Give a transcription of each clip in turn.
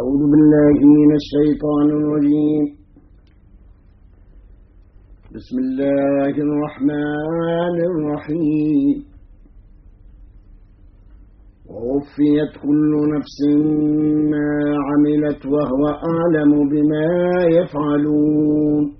أعوذ بالله من الشيطان الرجيم. بسم الله الرحمن الرحيم. ووفيت كل نفس ما عملت وهو أعلم بما يفعلون.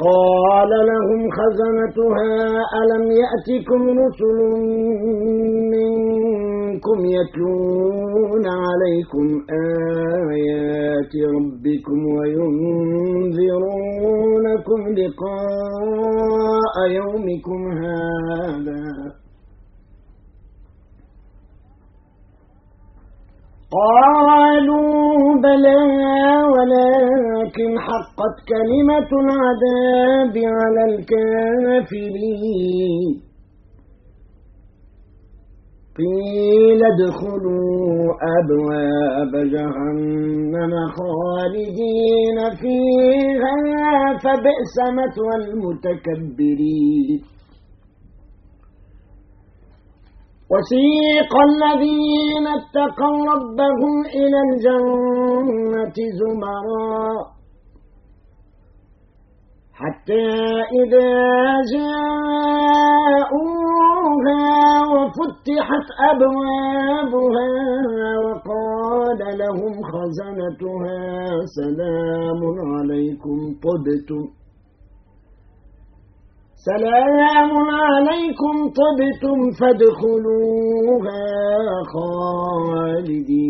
وقال لهم خزنتها ألم يأتكم رسل منكم يتلون عليكم آيات ربكم وينذرونكم لقاء يومكم هذا؟ قالوا بلى ولكن حقت كلمة العذاب على الكافرين. قيل ادخلوا أبواب جهنم خالدين فيها فبئس مثوى المتكبرين. وسيق الذين اتقوا ربهم إلى الجنة زمرا. حتى إذا جاءوها وفتحت أبوابها وقال لهم خزنتها سلام عليكم طبتم. سلام عليكم طبتم فادخلوها خالدين.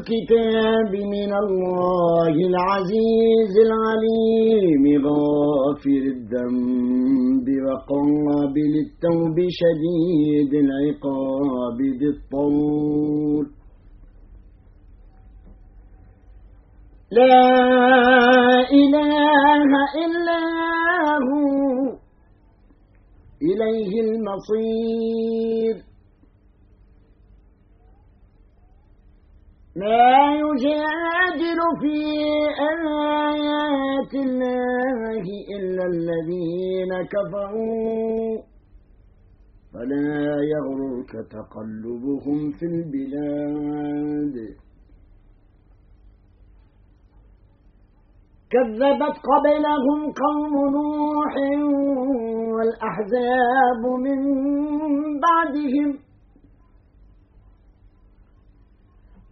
الكتاب من الله العزيز العليم. غافر الذنب وقابل التوب شديد العقاب ذي الطول. لا إله إلا هو إليه المصير. ما يجادل في آيات الله إلا الذين كفروا. فلا يغرك تقلبهم في البلاد. كذبت قبلهم قوم نوح والأحزاب من بعدهم.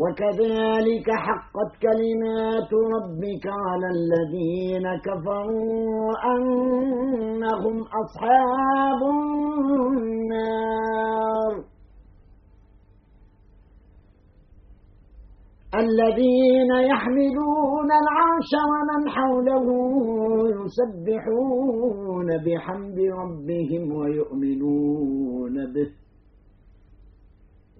وكذلك حقت كلمات ربك على الذين كفروا أنهم أصحاب النار. الذين يحملون العرش ومن حوله يسبحون بحمد ربهم ويؤمنون به.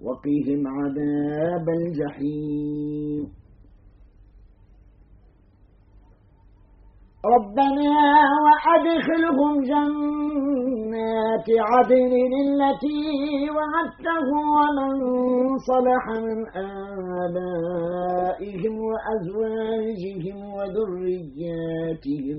وقهم عذاب الجحيم. ربنا وأدخلهم جنات عدن التي وعدتهم ومن صلح من آبائهم وأزواجهم وذرياتهم.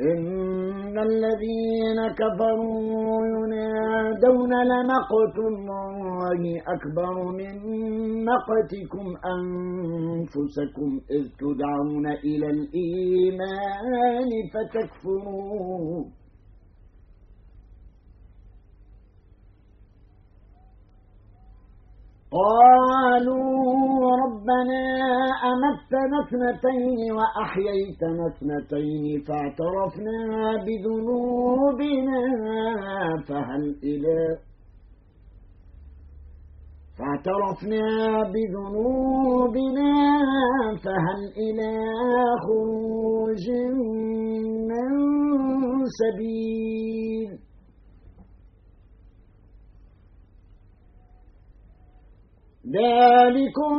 إن الذين كفروا ينادون لمقت الله أكبر من مقتكم أنفسكم إذ تدعون إلى الإيمان فتكفرون قالوا ربنا أمتنا اثنتين وأحييتنا اثنتين فاعترفنا بذنوبنا فهل إلى فاعترفنا بذنوبنا فهل إلى خروج من سبيل ذلكم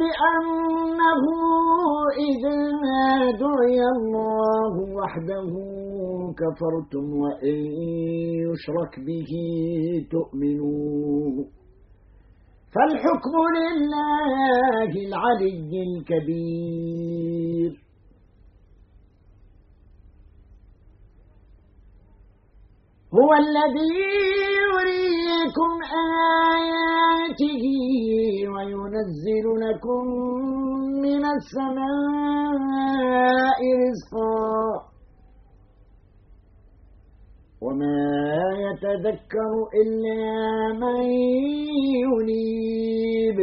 بأنه إذا دعي الله وحده كفرتم وإن يشرك به تؤمنوا. فالحكم لله العلي الكبير. هو الذي يريكم آياته وينزل لكم من السماء رزقا. وما يتذكر إلا من ينيب.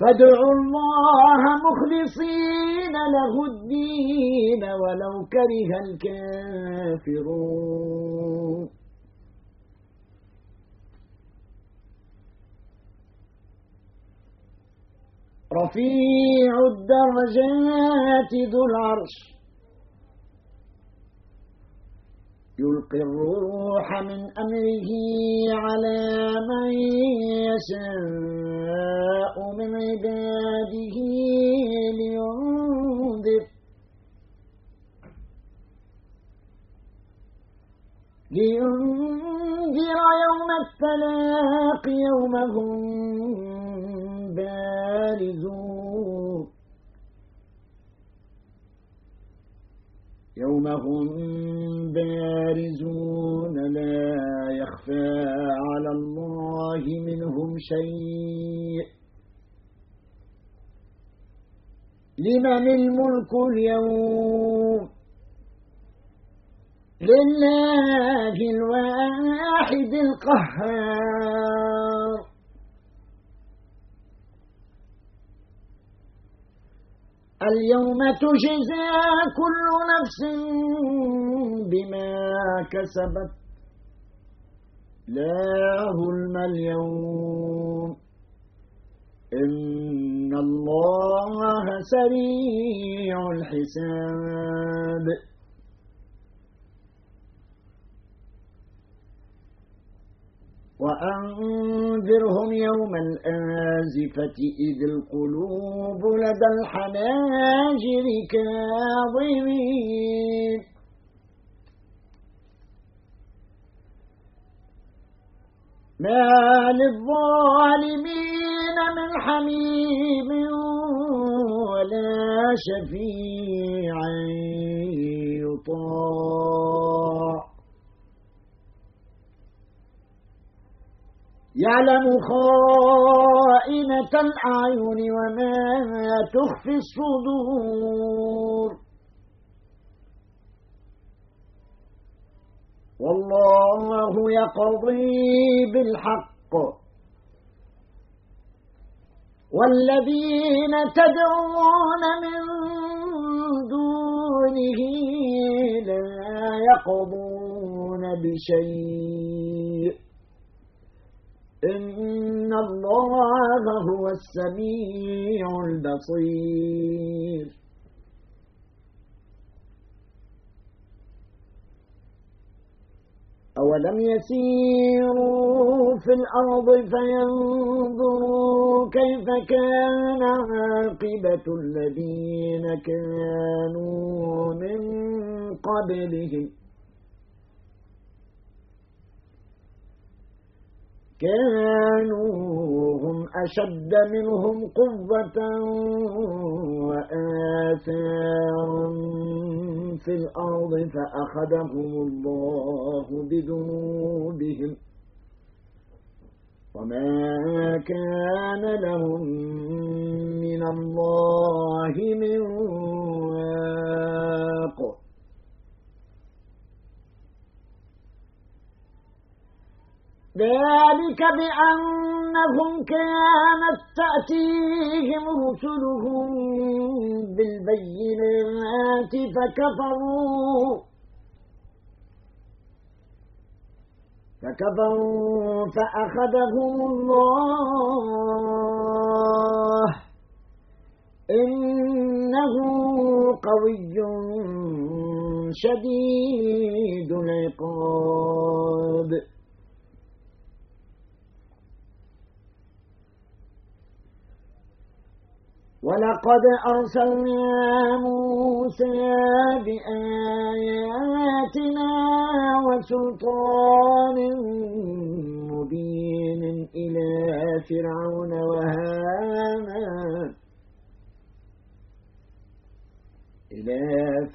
فادعوا الله مخلصين له الدين ولو كره الكافرون. رفيع الدرجات ذو العرش. يلقي الروح من أمره على من يشاء من عباده لينذر لينذر يوم التلاق يوم هم بارزون. يوم هم بارزون لا يخفى على الله منهم شيء. لمن الملك اليوم؟ لله الواحد القهار. اليوم تجزى كل نفس بما كسبت لا ظلم اليوم إن الله سريع الحساب. وأنذرهم يوم الآزفة إذ القلوب لدى الحناجر كاظمين. ما للظالمين من حميم ولا شفيع. يعلم خائنة الأعين وما تخفي الصدور. والله يقضي بالحق. والذين تدعون من دونه لا يقضون بشيء. إن الله هو السميع البصير. أولم يسيروا في الأرض فينظروا كيف كان عاقبة الذين كانوا من قبلهم؟ كانوا هم أشد منهم قوة وآثارا في الأرض فأخذهم الله بذنوبهم وما كان لهم من الله من واق. ذلك بأنهم كانت تأتيهم رسلهم بالبينات فكفروا. فكفروا فأخذهم الله. إنه قوي شديد العقاب. ولقد أرسلنا موسى بآياتنا وسلطان مبين إلى فرعون وهامان إلى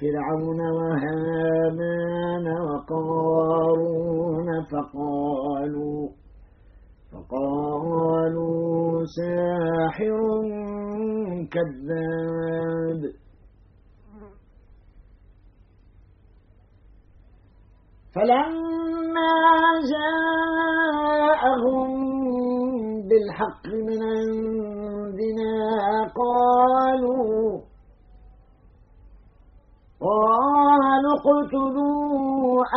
فرعون وهامان وقارون فقالوا فقالوا ساحر كذاب. فلما جاءهم بالحق من عندنا قالوا قالوا اقتلوا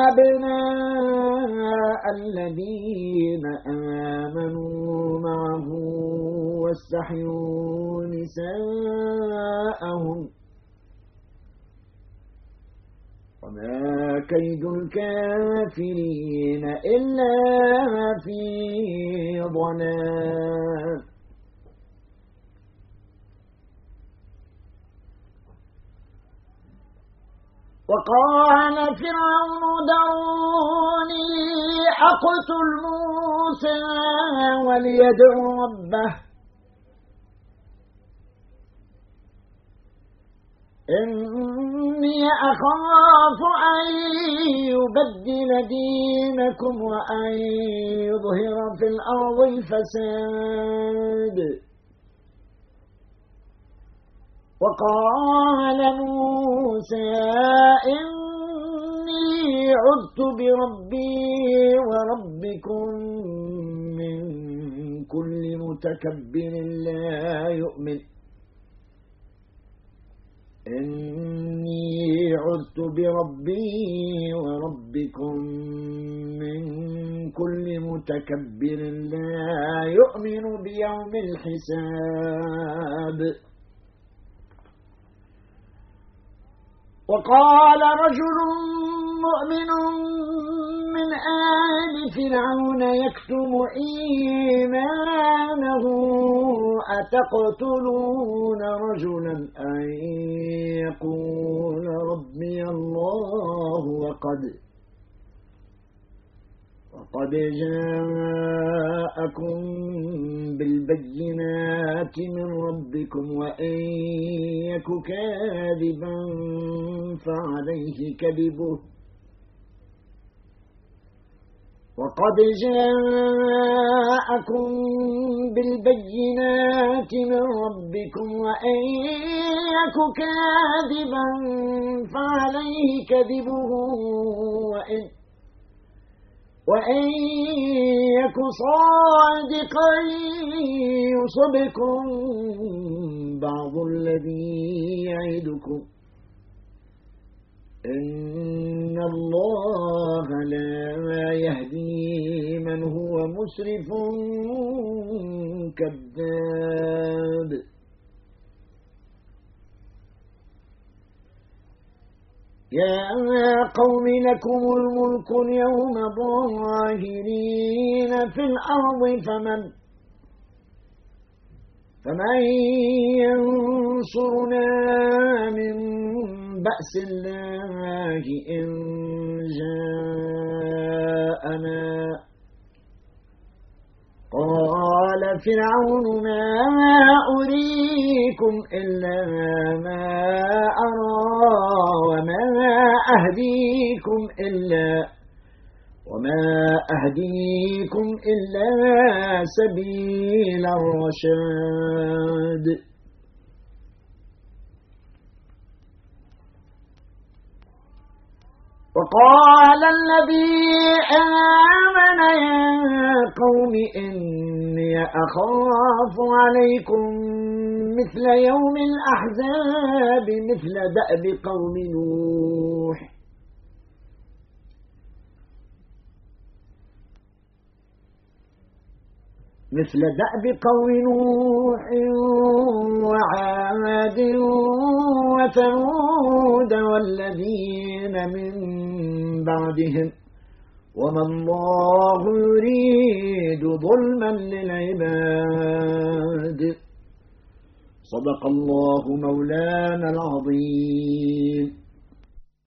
أبناء الذين آمنوا معه واستحيوا نساءهم. وما كيد الكافرين إلا في ضلال. وقال فرعون دعوني أقتل موسى وليدعو ربه. إني أخاف أن يبدل دينكم وأن يظهر في الأرض الفساد. وقال موسى إني عذت بربي وربكم من كل متكبر لا يؤمن. إني عذت بربي وربكم من كل متكبر لا يؤمن بيوم الحساب. وقال رجل مؤمن من آل فرعون يكتم إيمانه أتقتلون رجلا أن يقول ربي الله وقد وقد جاءكم بالبينات من ربكم وإن يك كاذبا فعليه كذبه. وقد جاءكم بالبينات من ربكم وإن يك كاذبا فعليه كذبه. وإن وإن يك صادقا يصبكم بعض الذي يعدكم. إن الله لا يهدي من هو مسرف كذاب. يا قوم لكم الملك اليوم ظاهرين في الأرض فمن فمن ينصرنا من بأس الله إن جاءنا؟ قال فرعون ما أريكم إلا ما أرى وما أهديكم إلا وما أهديكم إلا سبيل الرشاد. وقال الذي آمن يا قوم إني أخاف عليكم مثل يوم الأحزاب مثل دأب قوم نوح. مثل دأب قوم نوح وعاد وثمود والذين من بعدهم. وما الله يريد ظلما للعباد. صدق الله مولانا العظيم.